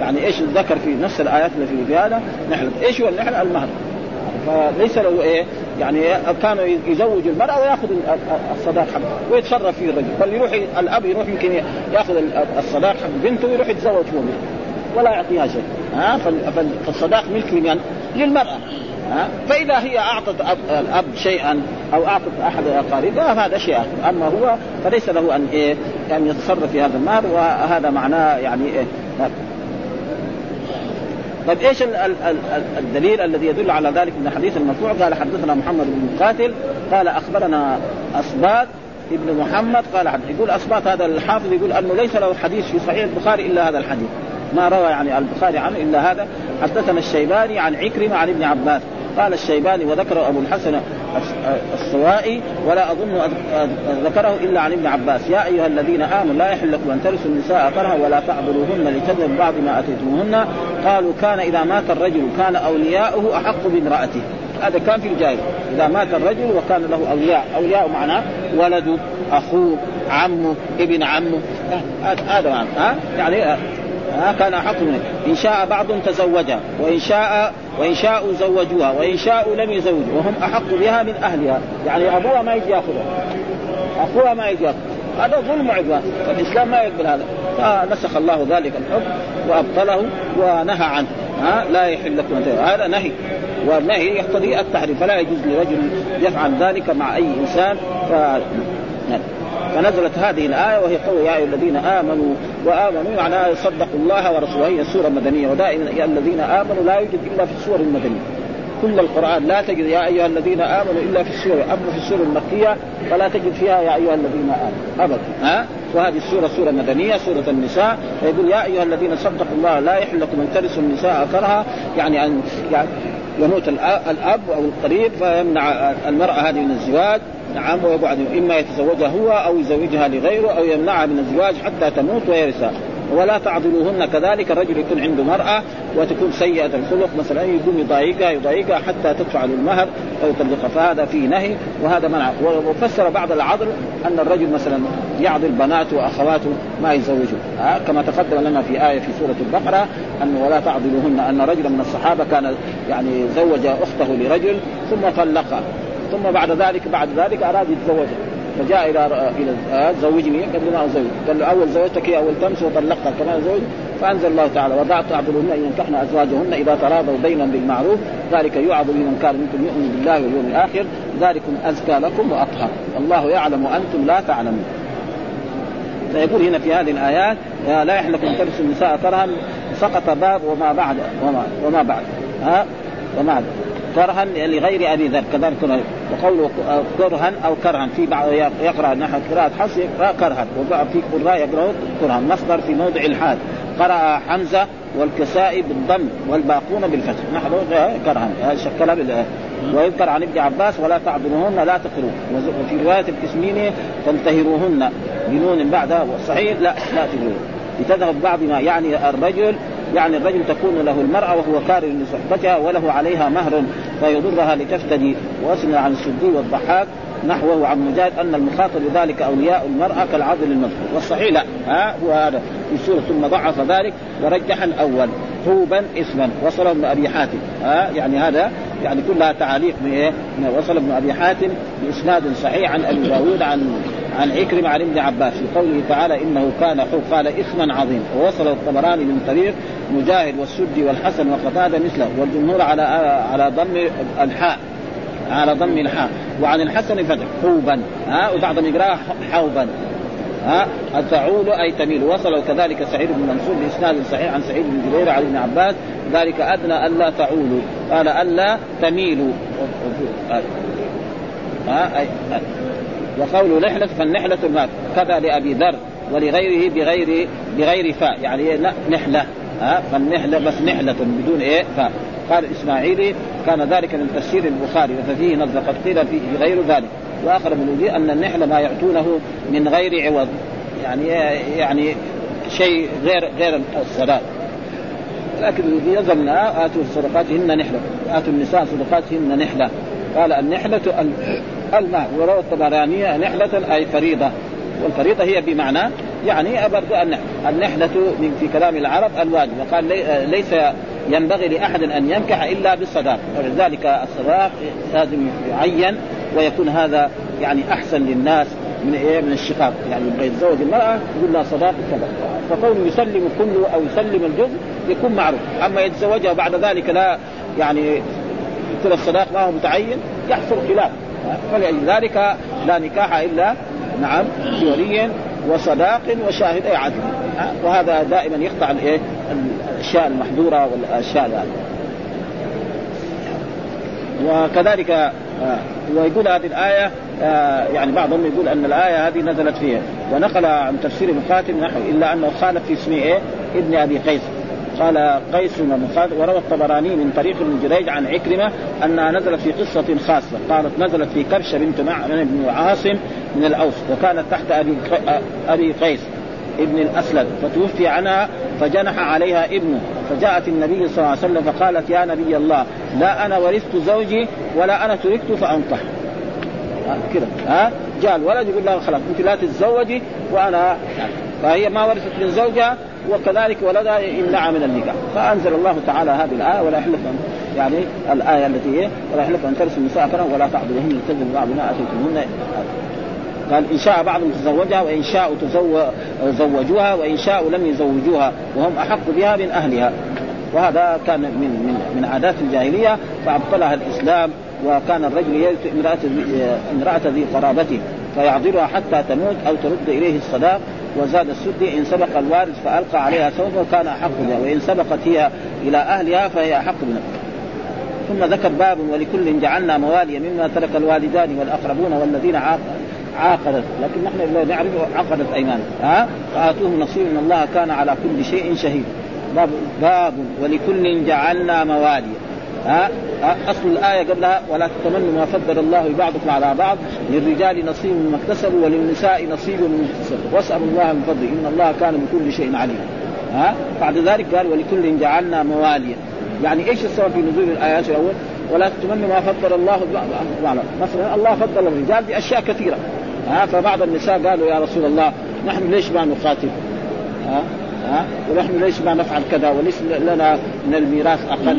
يعني إيش ذكر في نفس الآيات اللي في هذا نحله إيش هو النحله؟ المهر. فليس له إيه؟ يعني كانوا يزوج المرأة ويأخذ الصداق حقه ويتصرف فيه الرجل. بل يروح الأب يروح يمكن يأخذ الصداق حق بنته ويروح يتزوج هو ولا يعطيها شيء. ها؟ فالصداق ملك لمن؟ للمرأة. فإذا هي أعطت أب الأب شيئا أو أعطت أحد اقاربها هذا شيء آخر. أما هو فليس له أن إيه أن يتصرف في هذا المال وهذا معناه يعني إيه طيب إيش الدليل الذي يدل على ذلك من الحديث المرفوع؟ قال حدثنا محمد بن مقاتل قال أخبرنا أسباط ابن محمد قال يقول أسباط هذا الحافظ يقول أنه ليس له حديث في صحيح البخاري إلا هذا الحديث. ما روى يعني البخاري عنه إلا هذا. حدثنا الشيباني عن عكرمة عن ابن عباس. قال الشيباني وذكر أبو الحسن السوائي ولا أظن ذكره إلا عن ابن عباس. يا أيها الذين آمنوا لا يحل لكم أن ترثوا النساء كرها ولا تعبدوهن لتذهبوا بعض ما آتيتموهن. قالوا كان إذا مات الرجل كان أولياؤه أحق بامرأته. هذا كان في الجاهليه إذا مات الرجل وكان له أولياء. أولياء معناه ولده أخوه عمه ابن عمه. هذا معنى ها؟ يعني ها كان منه إن شاء بعض تزوجها وإن شاء وإن شاءوا زوجوها وإن شاءوا لم يزوجوا. وهم أحق بها من أهلها. يعني أبوها ما يجي يأخذها. أخوها ما يجي يأخذها. هذا ظلم وعدوان فالاسلام ما يقبل هذا. فنسخ الله ذلك الحكم وأبطله ونهى عنه. ها؟ لا يحل لكم هذا نهي. والنهي يقتضي التحريم. فلا يجوز لرجل يفعل ذلك مع أي إنسان. فنزلت هذه الآية وهي قول يا أيها الذين آمنوا وآمنوا يعني صدقوا الله ورسوله. هي سورة مدنية ودائما يا الذين آمنوا لا يوجد إلا في السور المدنية. كل القرآن لا تجد يا أيها الذين آمنوا إلا في السورة أما في السورة المكية فلا تجد فيها يا أيها الذين آمنوا. أبدا. ها؟ وهذه السورة سورة مدنية سورة النساء. يقول يا أيها الذين صدقوا الله لا يحل لكم أن ترثوا النساء كرها يعني أن يعني يموت الأب أو القريب فيمنع المرأة هذه من الزواج. نعم ويبعد إما يتزوجها هو أو يزوجها لغيره أو يمنعها من الزواج حتى تموت ويرثها. ولا تعضلوهن كذلك الرجل يكون عنده مرأة وتكون سيئة الخلق مثلا يقوم يضايقها يضايقها حتى تدفع المهر أو يطلقها فهذا فيه نهي وهذا منع. وفسر بعض العضل أن الرجل مثلا يعضل بناته وأخواته ما يزوجه. آه كما تقدم لنا في آية في سورة البقرة أنه ولا تعضلوهن أن رجلا من الصحابة كان يعني زوج أخته لرجل ثم طلقها. ثم بعد ذلك بعد ذلك أراد يتزوجها فجاء إلى إلى زوجني له ما ازوج قال له أول زوجتك هي أول تمس وطلقتها كمان زوج فأنزل الله تعالى وضعت تعبدون أن ينكحن أزواجهن إذا تراضوا بينا بالمعروف. ذلك يوعظ بمن كان منكم يؤمن بالله واليوم الآخر. ذلكم أزكى لكم وأطهر. الله يعلم وأنتم لا تعلمون. فيقول هنا في هذه الآيات لا يحل لكم ترثوا النساء كرها سقط باب وما بعد وما وما بعد. ها؟ وما كرها لغير أبي ذر كذلك وقوله كرها أو كرها. في بعض يقرأ نحو قراءة حفص يقرأ كرها. وفي قراء يقرأ كرها. مصدر في موضع الحال قرأ حمزة والكسائي بالضم والباقون بالفتح. نحو كرها. شكلها بال ويذكر عن ابن عباس ولا تعبدوهن لا تقروا وفي رواية الكسمين تنتهروهن بنون بعدها. والصحيح لا لا تقروا لتذهب بعض ما يعني الرجل يعني الرجل تكون له المرأة وهو كاره لصحبتها وله عليها مهر فيضرها لتفتدي وأسند عن السدي والضحاك نحوه عن مجاهد أن المخاطب بذلك أولياء المرأة كالعضل المذكور. والصحيح لا. ها هو هذا. في سورة ثم ضعف ذلك ورجح الأول. حوبا اسما. وصل ابن أبي حاتم. ها؟ يعني هذا يعني كلها تعاليق بإيه؟ وصل ابن أبي حاتم بإسناد صحيح عن أبي داود عن عن عكرمة عن ابن عباس. في قوله تعالى إنه كان حوب قال اثما عظيم. ووصل الطبراني من طريق مجاهد والسدي والحسن وقتادة مثله والجمهور على على ضم الحاء. على ضم الحاء. وعن الحسن فتح حوبا. ها؟ وبعضهم يقرأها حوبا. ها؟ تعول أي تميل. وصل كذلك سعيد بن منصور بإسناد صحيح عن سعيد بن جبير عن ابن عباس. ذلك أدنى الا تعولوا قال الا تميلوا ها؟ أي وقول نحلة فالنحلة المال كذا لأبي ذر ولغيره بغير بغير فاء. يعني نحلة. ها؟ فالنحلة بس نحلة بدون إيه؟ فاء. قال الاسماعيلي كان ذلك من تفسير البخاري. ففيه نظر قد قيل فيه غير ذلك. وأخر من الوجيه أن النحل ما يعطونه من غير عوض. يعني يعني شيء غير غير الصلاه لكن يزن آتوا صدقاتهن نحلة. آتوا النساء صدقاتهن نحلة. قال النحلة الماء. وروى الطبراني نحلة أي فريضة. والفريضة هي بمعنى يعني برضو النحلة في كلام العرب الواجب. وقال ليس ينبغي لأحد أن ينكح إلا بالصداق. ولذلك الصداق لازم يعين ويكون هذا يعني أحسن للناس من إيه؟ من الشقاق. يعني يبغى يتزوج المرأة يقول لها صداق كذا. فكونه يسلم كله أو يسلم الجزء يكون معروف. أما يتزوجها بعد ذلك لا يعني يكون الصداق ما هو متعين يحصل خلاف. فلذلك لا نكاح إلا نعم بولي وصداق وشاهد عدل. وهذا دائما يقطع الايه الأشياء المحظوره والأشياء وكذلك ويقول هذه الآية آه يعني بعضهم يقول أن الآية هذه نزلت فيها ونقل عن تفسير مقاتل نحو إلا أنه خالف في اسمه إيه؟ ابن أبي قيس قال قيس ومخالف وروى الطبراني من طريق ابن جريج عن عكرمة أنها نزلت في قصة خاصة قالت نزلت في كبشة بنت معن بن عاصم من الأوس وكانت تحت أبي أبي قيس ابن الأسلد فتوفي عنها فجنح عليها ابنه فجاءت النبي صلى الله عليه وسلم فقالت يا نبي الله لا أنا ورثت زوجي ولا أنا تركت فانطح كذا ها؟ جاء الولد يقول لها خلاص أنت لا تتزوجي وأنا فهي ما ورثت من زوجها وكذلك ولدها يمنعها من النكاح. فأنزل الله تعالى هذه الآية ولا يحلف يعني الآية التي هي ولا يحلف أن ترثوا النساء ولا تعبدوهن لتجد بعض ما قال إن شاء بعضهم تزوجها وإن شاءوا زوجوها وإن شاءوا لم يزوجوها وهم أحق بها من أهلها. وهذا كان من من من عادات الجاهلية فأبطلها الإسلام وكان الرجل يرث امرأة امرأة ذي قرابته فيعذرها حتى تموت أو ترد إليه الصداق وزاد السدي إن سبق الوارث فألقى عليها ثوبه كان أحق بها وإن سبقت هي إلى أهلها فهي أحق بها. ثم ذكر باب ولكل جعلنا موالي مما ترك الوالدان والأقربون والذين عاقدت لكن نحن لا نعرف عقدت ايمان ها؟ فآتوهم نصيب إن الله كان على كل شيء شهيد. باب باب ولكل جعلنا موالي ها؟ أصل الآية قبلها ولا تتمنوا ما فضل الله بعضكم على بعض. للرجال نصيب مما اكتسبوا وللنساء نصيب مما اكتسبوا. واسألوا الله من فضله إن الله كان بكل شيء عليما ها؟ بعد ذلك قال ولكل جعلنا مواليا يعني إيش السبب في نزول الآيات الأول؟ ولا تتمنوا ما فضل الله بعض. مثلا الله فضل الرجال بأشياء كثيرة. ها؟ فبعض النساء قالوا يا رسول الله نحن ليش ما نقاتل؟ ها؟ ها؟ ونحن ليش ما نفعل كذا؟ وليس لنا من الميراث أقل؟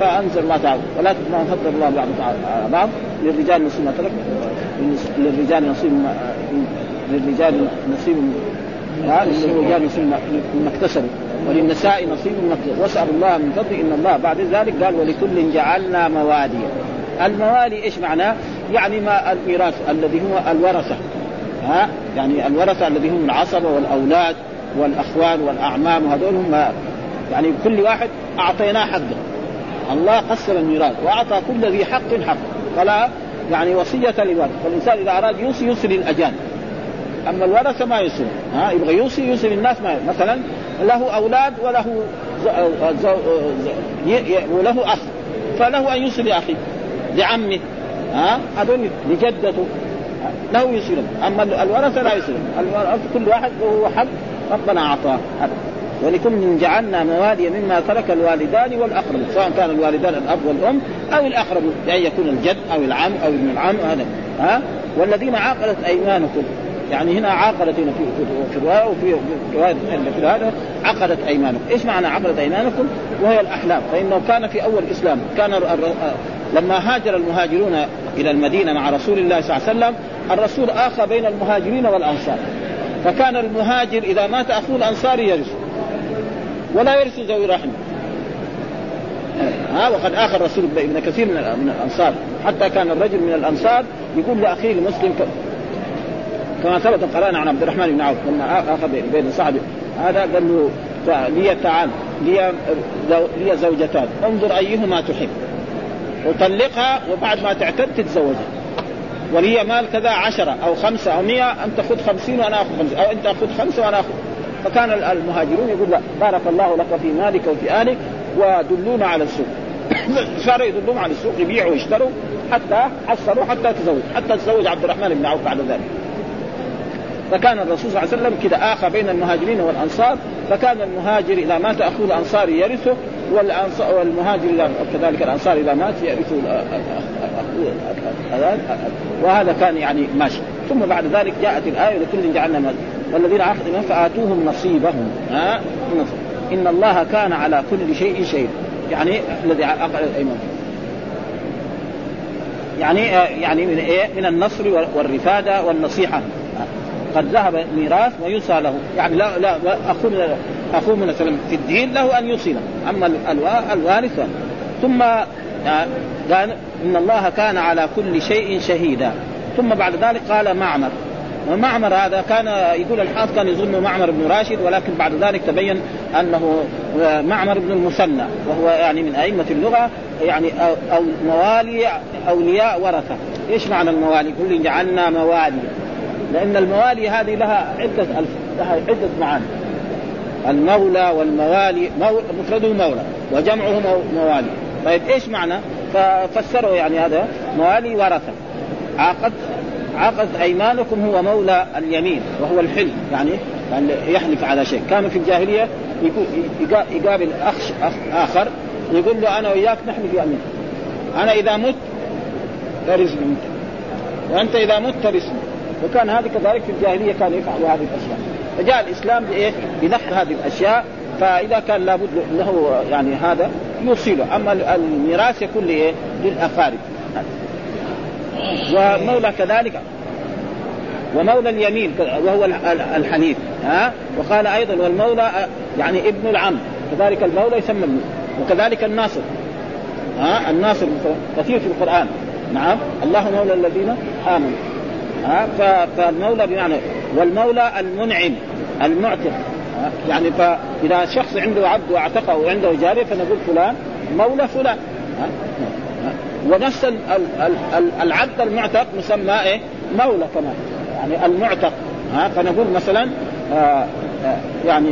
فأنزل ما تعالى ولا ما فضل الله بعض على بعض للرجال نصيب ما ترك للرجال نصيب للرجال نصيب للرجال نصيب مما اكتسبوا وللنساء نصيب مما اكتسبوا. واسال الله من فضله إن الله بعد ذلك قال ولكل جعلنا موالي الموالي إيش معناه؟ يعني ما الميراث الذي هو الورثة. ها؟ يعني الورثة الذي هم العصبة والأولاد والأخوان والأعمام وهذول هم يعني كل واحد أعطيناه حقه. الله قسم الميراث وأعطى كل ذي حق حق. فلا يعني وصية للورث فالإنسان إذا أراد يوصي يوصي للاجانب أما الورثة ما يوصي. ها؟ يبغى يوصي يوصي للناس ما مثلا له أولاد وله زو زو وله أخ. فله أن يوصي لأخيه. لعمه ها؟ هذول لجدته. له يصير أما الورثة لا يصير الورثة كل واحد له حق ربنا أعطاه. ولكل جعلنا موالي مما ترك الوالدان والأقرب سواء كان الوالدان الأب والأم أو الأقرب بان يكون الجد أو العم أو ابن العم هذا. ها؟ والذين عاقلت أيمانكم يعني هنا عاقدت هنا في في روايه وفي روايه في هذا عقدت أيمانكم، إيش معنى عقدت أيمانكم؟ وهي الأحلام، فإنه كان في أول الإسلام كان لما هاجر المهاجرون إلى المدينة مع رسول الله صلى الله عليه وسلم الرسول آخى بين المهاجرين والأنصار. فكان المهاجر إذا مات اخوه الانصاري يرث ولا يرث ذوي رحم. ها وقد اخى الرسول ابن كثير من الأنصار. حتى كان الرجل من الأنصار يقول لأخيه المسلم كما ثبت قرانا عن عبد الرحمن بن عوف لما آخذ بين سعد هذا قال له لي تعال لي لي زوجتان انظر أيهما تحب. وطلقها وبعد ما تعتد تتزوجها. ولي مال كذا عشرة أو خمسة أو مئة أنت خذ خمسين وأنا أخذ خمسين. أو أنت خذ خمسة وأنا أخذ. فكان المهاجرون يقول لا بارك الله لك في مالك وفي أهلك ودلونا على السوق. صاروا يدلون على السوق يبيعوا ويشتروا حتى حصلوا حتى تزوج حتى تزوج عبد الرحمن بن عوف بعد ذلك. فكان الرسول صلى الله عليه وسلم كذا آخى بين المهاجرين والأنصار فكان المهاجر إذا مات أخوه الأنصاري يرثه والأنصار والمهاجر كذلك الأنصار إذا مات يرثه وهذا كان يعني ماشي. ثم بعد ذلك جاءت الآية لكل جعلنا مال والذين عقدوا فآتوهم نصيبهم. ها؟ إن الله كان على كل شيء شيء يعني الذي عقد الأيمان. يعني يعني من إيه؟ من النصر والرفادة والنصيحة. قد ذهب ميراث ويوصى له. يعني لا لا اخوه من مثلا في الدين له أن يوصله أما الوارث ثم آه، قال إن الله كان على كل شيء شهيدا. ثم بعد ذلك قال معمر. ومعمر هذا كان يقول الحافظ كان يظن معمر بن راشد ولكن بعد ذلك تبين أنه آه، معمر بن المثنى وهو يعني من أئمة اللغة يعني أو موالي أولياء ورثة. إيش معنى الموالي؟ كل جعلنا موالي. لأن الموالي هذه لها عدة لها عدة معاني. المولى والموالي مفرده مولى وجمعه موالي. طيب إيش معنى؟ ففسروا يعني هذا موالي ورثة. عقد عقد أيمانكم هو مولى اليمين وهو الحلم يعني يعني يحلف على شيء. كانوا في الجاهلية يقابل اخ آخر يقول له أنا وياك نحلف يمين. أنا إذا مت ترثني انت وأنت إذا مت ترثني وكان هذه كذلك في الجاهلية كانوا يفعلوا هذه الأشياء. فجاء الإسلام بإيه؟ بنحر هذه الأشياء فإذا كان لابد له يعني هذا يوصله. أما الميراث يكون لإيه؟ للأقارب. ومولى كذلك. ومولى اليمين وهو الحنيف. ها؟ وقال أيضا والمولى يعني ابن العم. كذلك المولى يسمى ابن وكذلك الناصر. ها؟ الناصر كثير في القرآن. نعم. الله مولى الذين آمنوا. ها؟ فالمولى بمعنى والمولى المنعم المعتق. يعني فإذا شخص عنده عبد واعتقه وعنده جارية فنقول فلان مولى فلان. ونفس العبد المعتق مسمى إيه؟ مولى كمان يعني المعتق. ها فنقول مثلا آه آه يعني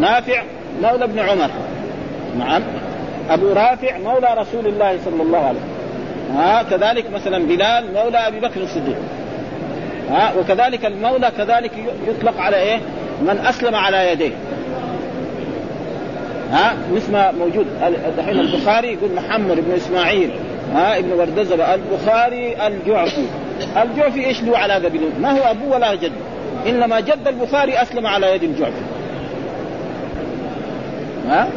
نافع مولى ابن عمر. نعم. أبو رافع مولى رسول الله صلى الله عليه وسلم. ها كذلك مثلا بلال مولى أبي بكر الصديق. ها وكذلك المولى كذلك يطلق على إيه؟ من أسلم على يديه. ها مثل ما موجود دحين البخاري يقول محمد بن إسماعيل ها ابن وردزبة البخاري الجعفي. الجعفي إيش له علاقة بنوم ما هو أبوه ولا جد إنما جد البخاري أسلم على يد الجعفي. ها؟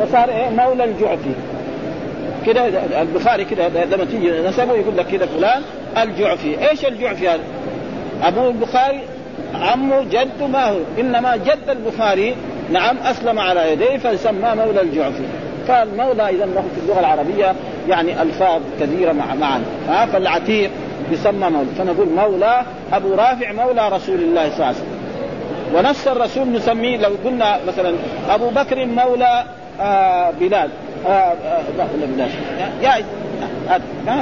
فصار إيه؟ مولى الجعفي. كده البخاري كده لما تيجي نسبه يقول لك كده فلان الجعفي. إيش الجعفي هذا؟ ابوه البخاري عمه جد ما هو. إنما جد البخاري نعم أسلم على يديه فسمى مولى الجعفي فالمولى إذا له في اللغة العربية يعني ألفاظ كثيرة مع معا. ها فالعتيق يسمى مولى. فنقول مولى أبو رافع مولى رسول الله صلى الله عليه وسلم. ونفس الرسول نسميه لو قلنا مثلا أبو بكر مولى آه بلال. آه آه لا بلال. جائز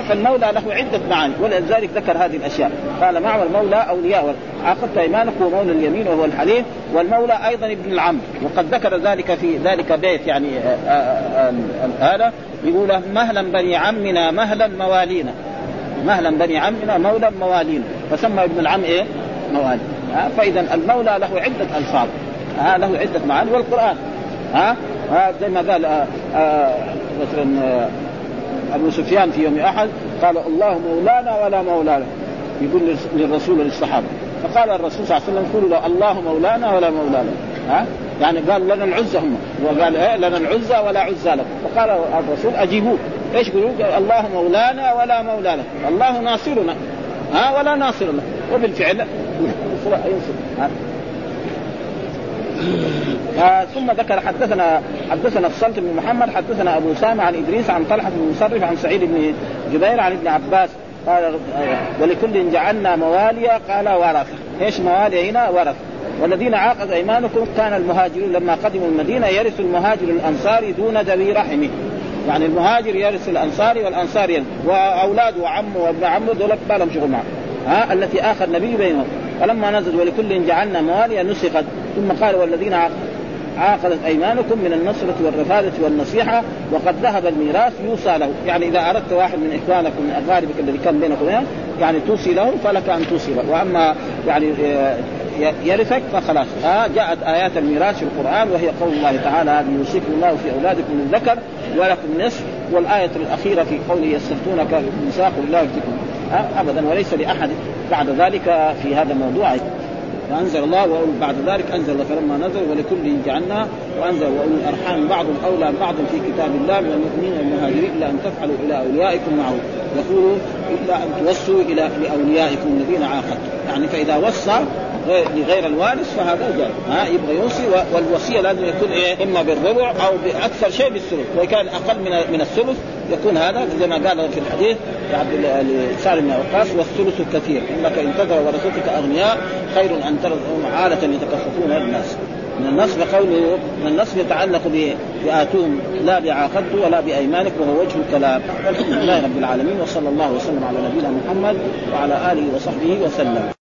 فالمولى له عدة معاني ولذلك ذكر هذه الأشياء. قال معمر مولى أولياء عقدت أيمانك هو مولى اليمين وهو الحليم والمولى أيضا ابن العم. وقد ذكر ذلك في ذلك بيت يعني آه، آه، آه، هذا. يقول مهلا بني عمنا مهلا موالينا. مهلا بني عمنا مولى موالينا. فسمى ابن العم إيه؟ موالي. فاذا المولى له عدة ألفاظ. ها له عدة معاني والقرآن. ها ها زي ما قال مثلا أبو سفيان في يوم أحد قال الله مولانا ولا مولى له يقول للرسول وللصحابه فقال الرسول صلى الله عليه وسلم قولوا له الله مولانا ولا مولى له ها؟ يعني قال لنا العزة هم. وقال إيه؟ لنا العزة ولا عزى لكم. فقال الرسول أجيبوه. إيش يقولوا الله مولانا ولا مولى له الله ناصرنا. ها؟ ولا ناصر له وبالفعل ينصر. آه ثم ذكر حدثنا حدثنا الصلت بن محمد حدثنا أبو اسامه عن إدريس عن طلحة بن مصرف عن سعيد بن جبير عن ابن عباس. قال ولكل جعلنا مواليا قال ورثه إيش موالي هنا؟ ورث. والذين عاقد أيمانكم كان المهاجرون لما قدموا المدينة يرث المهاجر الأنصاري دون ذوي رحمه. يعني المهاجر يرث الأنصاري والانصاري واولاده وعمه وابن عمه دول ما لهم شغل معه. ها؟ التي اخى النبي بينهم. فلما نزل ولكل جعلنا مواليا نسخت. ثم قال والذين عاقدت أيمانكم من النصرة والرفادة والنصيحة وقد ذهب الميراث يوصى له، يعني إذا أردت واحد من اخوانك من أقاربك الذي كان بينك وبينهم يعني توصي لهم فلك أن توصي له، وأما يعني يرثك فخلاص. ها جاءت آيات الميراث في القرآن وهي قول الله تعالى يوصيكم الله في أولادكم من ذكر ولكم نصف والآية الأخيرة في قوله يستفتونك النساء قل الله يفتكم ابدا وليس لأحد بعد ذلك في هذا الموضوع. فانزل الله بعد ذلك أنزل فلما نزل ولكل جعلنا وأنزل واولي الأرحام بعضهم أولى بعض في كتاب الله من المؤمنين والمهاجرين إلا أن تفعلوا إلى أوليائكم معروف يقولوا إلا أن توصوا إلى لأوليائكم الذين عاقدتم يعني فإذا وصى لغير الوارث فهذا جائز. ها يبغى يوصي والوصية لازم يكون إيه؟ إما بالربع أو بأكثر شيء بالثلث. وان كان أقل من من الثلث يكون هذا زي ما قال في الحديث لعبد لسعد بن وقاص والثلث كثير انك إن تذر ورثتك أغنياء خير أن ترثهم عاله يتكففون الناس. من النصب قوله من النصب يتعلق بآتوهم لا بعاقدت ولا بأيمانك وهو وجه الكلام. والحمد لله رب العالمين وصلى الله وسلم على نبينا محمد وعلى آله وصحبه وسلم.